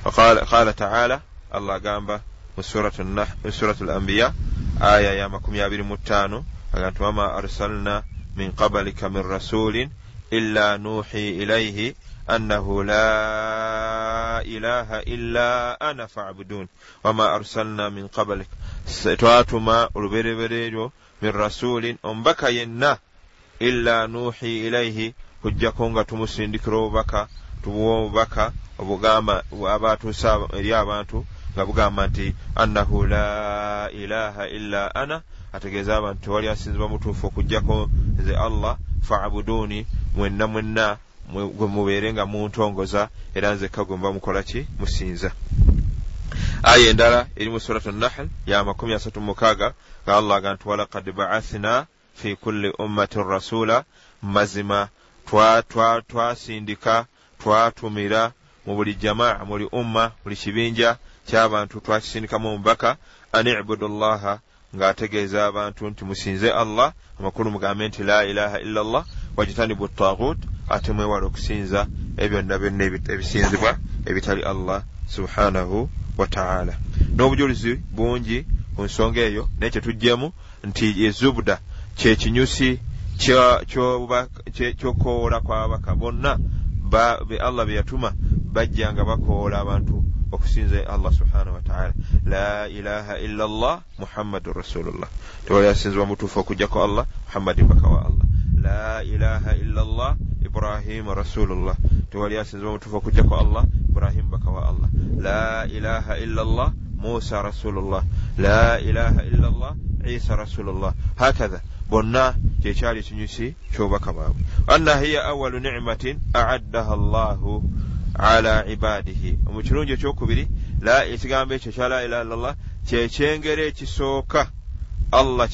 فقال قال تعالى allah agamba mu suratu lambiya aya ya makumi abiri mu ttaano aga nti wama arsalna min qabalika min rasulin illa nuhi ilaihi annahu la ilaha illa ana faabudun wama arsalna min qabalika twatuma olubereberye eryo min rasulin omubaka yenna illa nuhi ilaihi kujjako nga tumusindikira obubaka tubuwa obubaka obugamba aba atuusa eri abantu nga bugamba nti annahu la ilaha illa ana ategeeza abantu tewali asinzibwa mutuufu okugjako nze allah faabuduuni mwenna mwenna gwe mubeere nga muntongoza era nzekka gwe mba mukola ki? Musinza. Aya endala eri mu surat nahl ya makumi asatu mukaaga nga allah aga nti walakad baathna fi kulli ummatin rasula mazima twasindika twatumira mu buli jamaa muli umma buli kibinja ky'abantu. Twakisindikamu omubaka an ibudu llaha ng'ategeeza abantu nti musinze allah. Amakulu mugambe nti la ilaha illa llah wajitanibu tagut ate mwewala okusinza ebyonna byonna ebisinzibwa ebitali allah subhanahu wataala n'obujulizi bungi ku nsonga eyo naye kyetuggyemu nti ezubuda kyekinyusi kyokoola kwababaka bonna be allah be yatuma bajja nga bakoola abantu okusinza allah subhanahu wataala la ilaha illa llah muhammadun rasulullah. Tewali asinzibwa mutuufu okugjako allah muhammadin baka wa allah. La ilaha illa llah ibrahima rasulullah. Tewali asinzibwa mutuufu okugjako allah ibrahima baka wa allah. La ilaha illa llah musa rasulullah. La ilaha illa llah isa rasulullah. Hakatha bonna kyekyali ekinyusi kyobubaka bwabwe anna hiya awalu nimatin aaddaha llahu ala ibadihi. Omukirungi ekyokubiri ekigambo ekyo kya la ilaha illallah kyekyengero ekisooka allah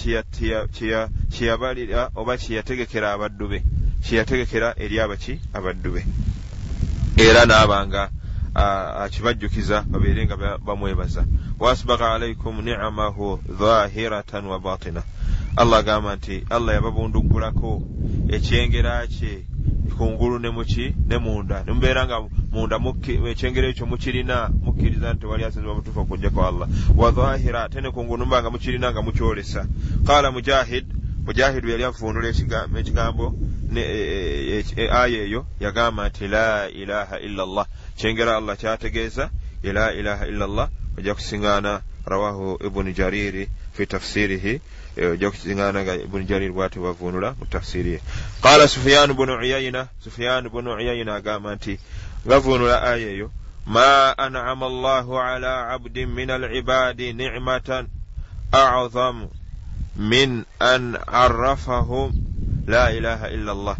kyeyabalira oba kyeyategekera abaddu be kyeyategekera eri abaki abaddu be. Era naabanga akibajjukiza babeere nga bamwebaza. Waasbaga alaikum nicamahu dhahiratan wa batina allah agamba nti allah yababundugulako. Ekyengera kye kungulu ne muki ne munda nemubeera nga munda ekyengero ekyo mukirina mukkiriza nti wali asinzibwa mutuufu okujjako allah. Wahira ate ne kungulu numba nga mukirina nga mukyolesa. Qala mujahid mujahid yali avuunula ekigambo e, e, e, aya eyo yagamba nti la ilaha illa llah kyengera allah kyategeeza la ilaha illa llah ojja kusiŋgaana rawahu ibuni jariri fi tafsirihi. Eh, Ojja kukiŋŋaana nga ibuni jariri bwati bavunula mu tafsiri ye qaala sufiyaanu bunu uyayina sufiyaanu bunu uyayina agamba nti bavunula aya eyo ma anama allahu ala abdin min alibadi nicmatan acdhamu min an arafahum la ilaha illa allah.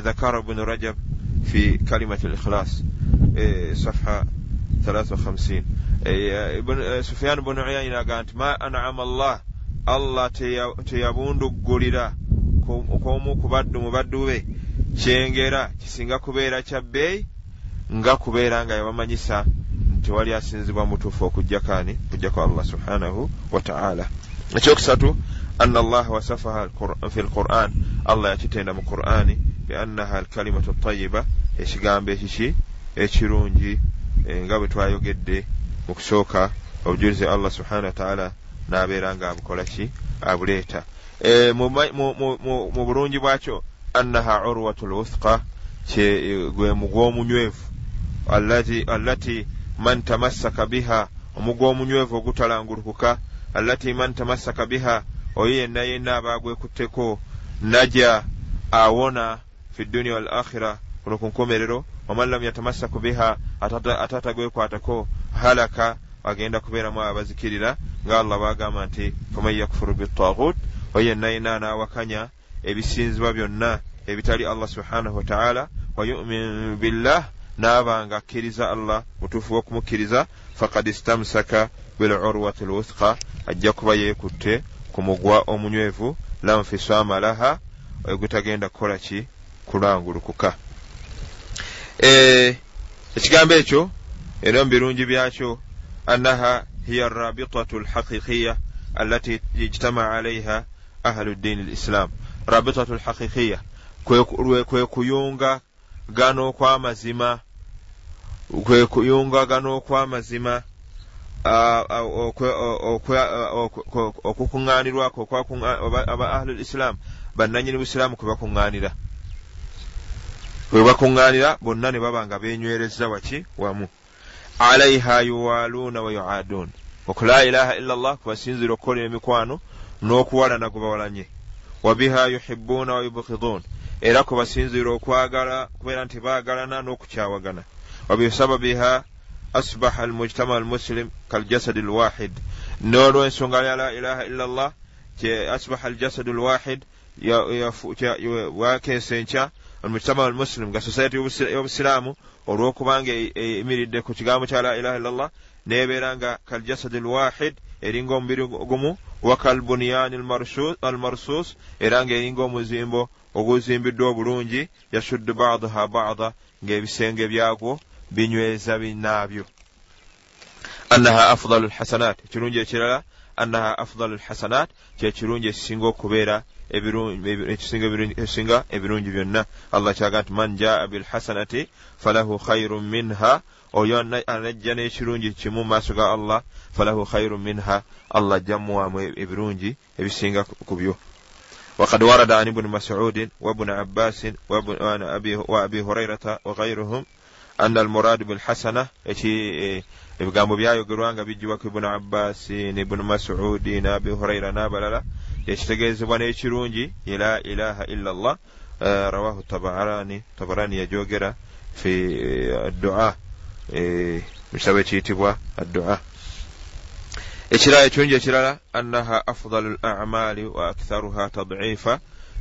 ذكر ابن رجب في كلمة الإخلاص صفحة 53 Eh, eh, eh, sufiyaani bunu uyayina aga nti ma anama allah allah teyabunduggulira okw'omu ku baddu mu baddu be. Kyengera kisinga kubeera kya bbeeyi nga kubeera nga yabamanyisa nti wali asinzibwa mutuufu okujjakaani okujjako allah subhanahu wataala ekyokusatu ana allaha wasafaha fi lquran allah yakitenda mu qur'ani biannaha alkalimatu tayiba ekigambo ekiki ekirungi nga bwe twayogedde mu kusooka obujulizi allah subhanahu wataala n'abeera ng'abukola ki? Abuleeta. E, mu bulungi bwakyo annaha urwatu lwuthqa gwe mugwa omunywevu allati man tamassaka biha omugwa omunywevu ogutalangulukuka allati man tamassaka biha oyo yenna yenna abaagwekutteko naja awona fi dduniya wal akhira kuno ku nkomerero waman lam yatamassaku biha atatagwekwatako halaka agenda kubeeramu abazikirira nga allah bagamba nti faman yakfuru bitagut oyenna yina anaawakanya ebisinzibwa byonna ebitali allah subhanahu wataala wayumin billah naaba nga akkiriza allah mutuufu w'okumukkiriza fakad istamsaka bilurwati lwuthqa ajja kuba yeekutte ku mugwa omunywevu lanfisama laha ogutagenda kukola ki? Kulangulukuka. Ekigambo ekyo era mu birungi byakyo annaha hiya rabitatu lhaqiqiya allati ijtama alaiha ahlu ddiini lislam rabitatu lhaqiqiya kwe kuyunga gano okw'amazima kwe kuyunga gano okw'amazima okukuŋŋaanirwako aba ahlu lislam bannanyini busiraamu kwe bakuŋŋaanira bwe bakuŋŋaanira bonna ne baba nga beenywerezza waki wamu. Alaiha yuwaluuna wa yuaduun oku la ilaha illa llah kubasinzira okukola emikwano n'okuwalana gwe bawalanye wa biha yuhibuuna wa yubkiduun era kubasinzira okwagala kubeera nti baagalana n'okukyawagana wa bisababiha asbaha almujtama almuslim kaljasadi alwahid n'olwensonga ya la ilaha illa llah asbaha aljasadu alwahid wakeesa enkya almujtama almuslim nga society y'obusiraamu olw'okubanga eyimiridde ku kigambo kya la ilaha illa llah neebeera nga kaljasadi alwahid eringa omubiri gumu wakalbuniyani almarsus era nga eringa omuzimbo oguzimbiddwa obulungi yasuddu badaha bada ng'ebisenge byagwo binyweza binaabyo annaha afdalu lhasanat ekirungi ekirala annaha afdalu lhasanat kyekirungi ekisinga okubeera ekisinga ebirungi byonna. Allah kyaga nti man jaa bilhasanati falahu khairun minha. Oyo anajja n'ekirungi kimu mu maaso ga allah falahu khairun minha. Allah jjamuwaamu ebirungi ebisinga ku byo. وقد ورد عن ابن مسعود وابن عباس وابن أبي وأبي هريرة وغيرهم أن المراد بالحسنة ebigambo byayogerwa nga bijjibwako ibunu abbasi ne ibunu masudi ne abi huraira n'abalala. Ekitegeezebwa n'ekirungi la ilaha illa llah rawahu tabarani yajogera fi addua mu kitabo ekiyitibwa addua. Ekirala ekirungi ekirala annaha afdalu lamali wa aktharuha tadifa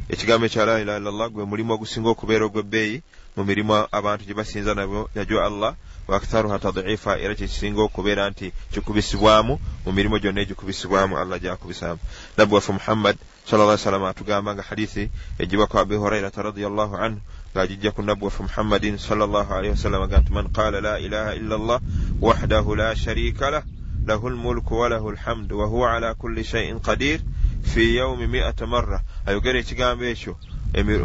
ekigambo ekya la ilaha illa llah gwe mulimu ogusinga okubeera ogwebbeeyi mu mirimu abantu gye basinza nabyo najo allah waktharuha tadifa era kyekisinga okubeera nti kikubisibwamu mu mirimu gyonna egikubisibwamu allah gyakubisaamu nabbi waffe muhammad salla salama atugamba nga hadithi egibwa ku abi hurairata radiallahu anhu ng'agijja ku nabbi waffe muhammadin salllah alaihi wasallama ga nti man qala la ilaha illa llah wahdahu la sharika lah lahu lmulku walahu lhamdu wahuwa ala kulli shaiin qadir fi yaumi miata marra. Ayogera ekigambo ekyo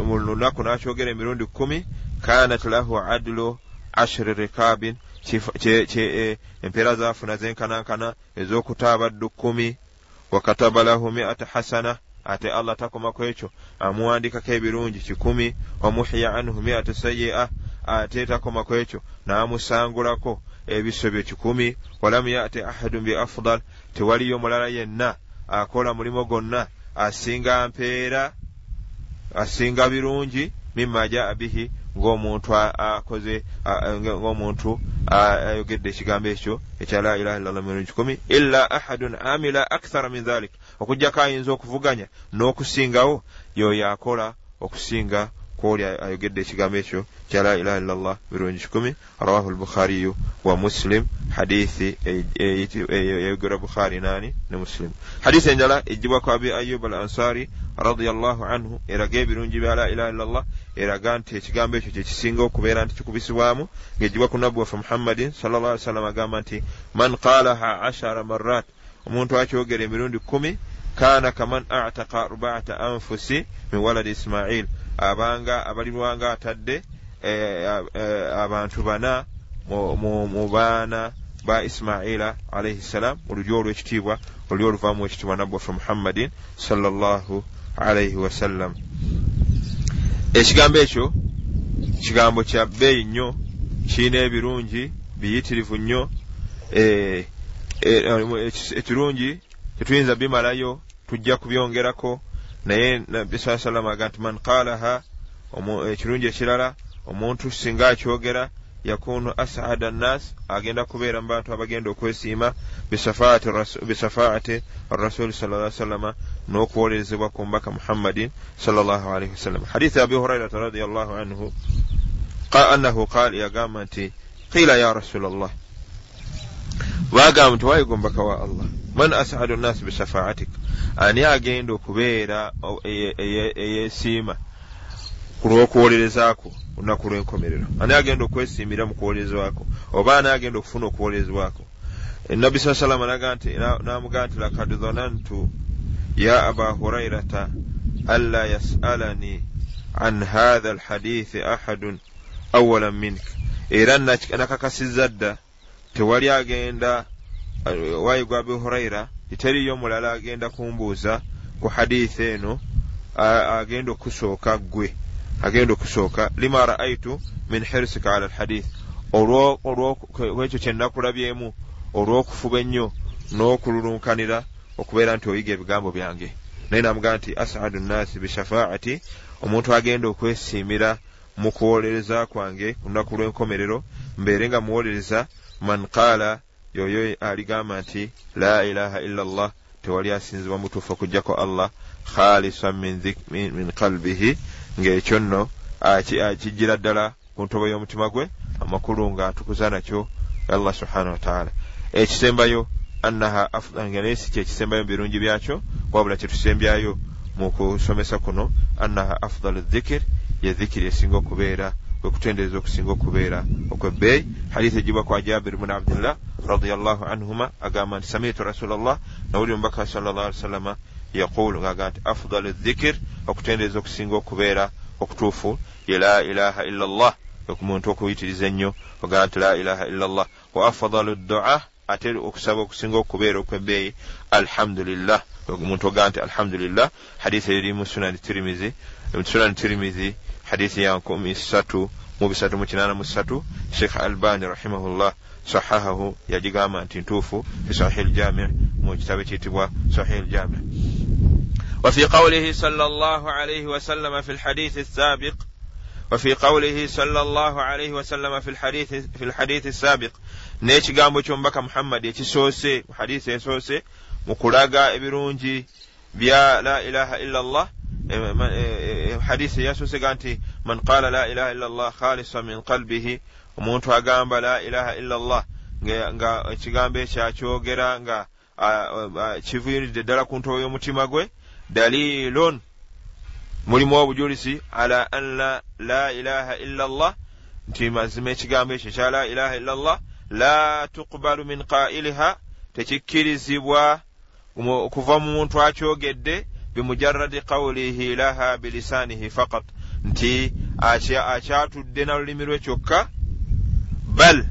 mu lunaku n'akyogera emirundi kumi kanat lahu adlu ashiri rikabin e, empeera zaafuna zenkanankana ez'okutaabaddu kkumi wakataba lahu miata hasana ate allah takomaku ekyo amuwandikako ebirungi kikumi wamuhiya anhu miata sayi'a ate takomaku ekyo n'amusangulako ebisobyo kikumi walam yati ahadun bi afdal tewaliyo mulala yenna akola mulimu gwonna asinga mpeera asinga birungi mima jaa bihi ng'omuntu akoze ng'omuntu ayogedde ekigambo ekyo ekya la ilaha illa llah mirundi kikumi illa ahadun amila akthara min dhalik. Okugjako ayinza okuvuganya n'okusingawo yoyo akola okusinga kwoli ayogedde ekigambo ekyo kya la ilaha illa llah mirundi kikumi rawahu lbukhariyu wa muslim hadithi eyogera bukhari nani ne muslim. Hadithi enjala ejibwako abi ayub al ansari radiallahu anhu eraga ebirungi bya la ilaha illa llah eraga nti ekigambo ekyo kyekisinga okubeera nti kikubisibwamu ngaejibwa ku nabbi waffe muhammadin sal llah ali sallam agamba nti man qalaha ashara marat omuntu akyogera emirundi kumi kana kaman ataka arbaata anfusi min waladi ismail abanga abalirwanga atadde eh, eh, abantu bana mu baana ba ismaila alaihi ssalam mu lulyo olw'ekitiibwa oluli oluvaamu ekitiibwa nabbi waffe muhammadin sallallahu alaihi wasallam ekigambo ekyo kigambo kya bbeeyi nnyo kiina ebirungi biyitirivu nnyo ekirungi tetuyinza bimalayo tujja kubyongerako naye nabbi saa salama aga nti man qaalaha ekirungi ekirala omuntu singa akyogera yakunu asada nnas agenda kubeera mu bantu abagenda okwesiima bisafaati arasuli sal lla sallama n'okuwolerezebwa ku mbaka muhammadin salllah alaihi wasallam hadithi abi hurairata radiallahu anhu annahu qaal yagamba nti qiila ya rasula llah bagamba nti wayiga ombaka wa allah man asadu nnas bisafaatik ani agenda okubeera eyesiima ku lw'okuwolerezaako olunaku lw'enkomerero? Ani agenda okwesiimira mu kuwolerezwako oba ani agenda okufuna okuwolerezwako enabbi saa salama namugaa nti lakad dhanantu ya aba hurairata anla yasalani an hatha alhadithi ahadun awalan mink era nakakasizza dda tewali agenda wayigwa abi huraira teriyo mulala agenda kumbuuza ku hadithi eno agenda okusooka ggwe agenda okusooka. Lima raaitu min hirsika ala alhadith. Olwekyo kyenakulabyemu olw'okufuba ennyo n'okululunkanira okubeera nti oyiga ebigambo byange. Naye namugaa nti asadu nnaasi bishafaati omuntu agenda okwesiimira mu kuwolereza kwange olunaku lw'enkomerero mbeere nga muwolereza man qaala yoyo aligamba nti la ilaha illa llah tewali asinzibwa mutuufu okugjako allah khalisan min qalbihi ng'ekyo nno akijjira ddala ku ntobo y'omutima gwe amakulu ng'atukuza nakyo allah subhanahu wataala ekisembayo annaha nga naye si kyekisembayo mu birungi byakyo wabula kyetusembyayo mu kusomesa kuno annaha afdalu dhikir ye dhikiri esinga okubeera kwekutendereza okusinga okubeera okwebbeeyi hadisi ejibwa kwa jabir bun abdillah radiallahu anhuma agamba nti samitu rasulllah nawulira omubaka salllah ali sallama yaqulu ngaagamba nti afdalu dhikir okutendereza okusinga okubeera okutuufu ye la ilaha illa llah okumuntu okuyitiriza ennyo ogamba nti la ilaha illa llah wa afdalu dua ate okusaba okusinga okubeera okwebbeeyi alhamdulillah omuntu ogamba nti alhamdulillah hadisi eri mu sunani tirimizi sunani tirimizi hadisi ya nkumi ssatu mu bisatu mu kinaana mu ssatu sheekh albani rahimahullah sahahahu yagigamba nti ntuufu fi sahih ljami mu kitabo ekiyitibwa sahih ljami وفي قوله صلى الله عليه وسلم في الحديث السابق وفي قوله صلى الله عليه وسلم في الحديث في الحديث السابق n'ekigambo ky'omubaka muhammadi ekisoose mu hadisi esoose mu kulaga ebirungi bya la ilaha illa allah hadisi eyasoosega nti man qala la ilaha illa allah khalisa min qalbihi omuntu agamba la ilaha illa allah nga ekigambo ekyo akyogera nga kiviiridde ddala ku ntobo y'omutima gwe dalilun mulimu obujulizi ala an la, la ilaha illa allah nti mazima ekigambo ekyo kya la ilaha illa allah la tuqbalu min qailiha tekikkirizibwa okuva mu muntu akyogedde bimujarradi qawlihi laha bilisanihi faqat. Nti akyatudde na lulimi lwe kyokka bal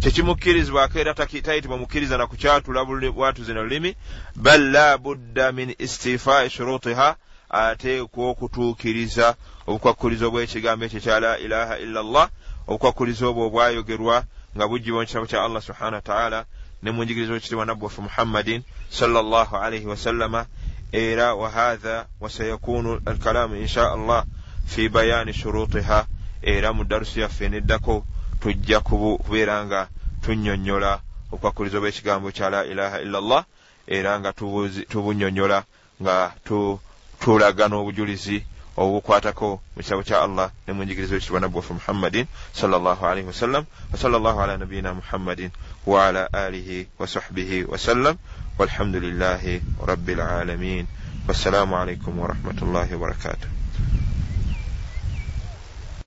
tekimukkirizibwako era tayitibwa mukkiriza na kukyatula bwatuzi na lulimi bal la budda min istifai shurutiha ateekwa okutuukiriza obukwakkulizo bw'ekigambo ekyo kya la ilaha illa llah obukwakkulizo obwo obwayogerwa nga bugibwa mu kitabo kya allah subhanahu wataala ne mu njigirizo ekitibwa nabbi waffe muhammadin sallallahu alaihi wasallama era wahatha wasayakunu alkalaamu insha allah fi bayaani shurutiha era mu darusi yaffe neddako tujja kubeera nga tunnyonnyola obukwakkulizo bw'ekigambo kya la ilaha illa llah era nga tubunnyonnyola nga tulaga n'obujulizi obukwatako mu kitabo kya allah ne mu njigirizo ekitibwa nabbi waffe muhammadin sallallahu alaihi wasallam wasala llahu ala nabiyina muhammadin waala alihi wasahbihi wasallam walhamdulillahi rabbil alamin. Wassalamu alaikum warahmatullahi wabarakatuh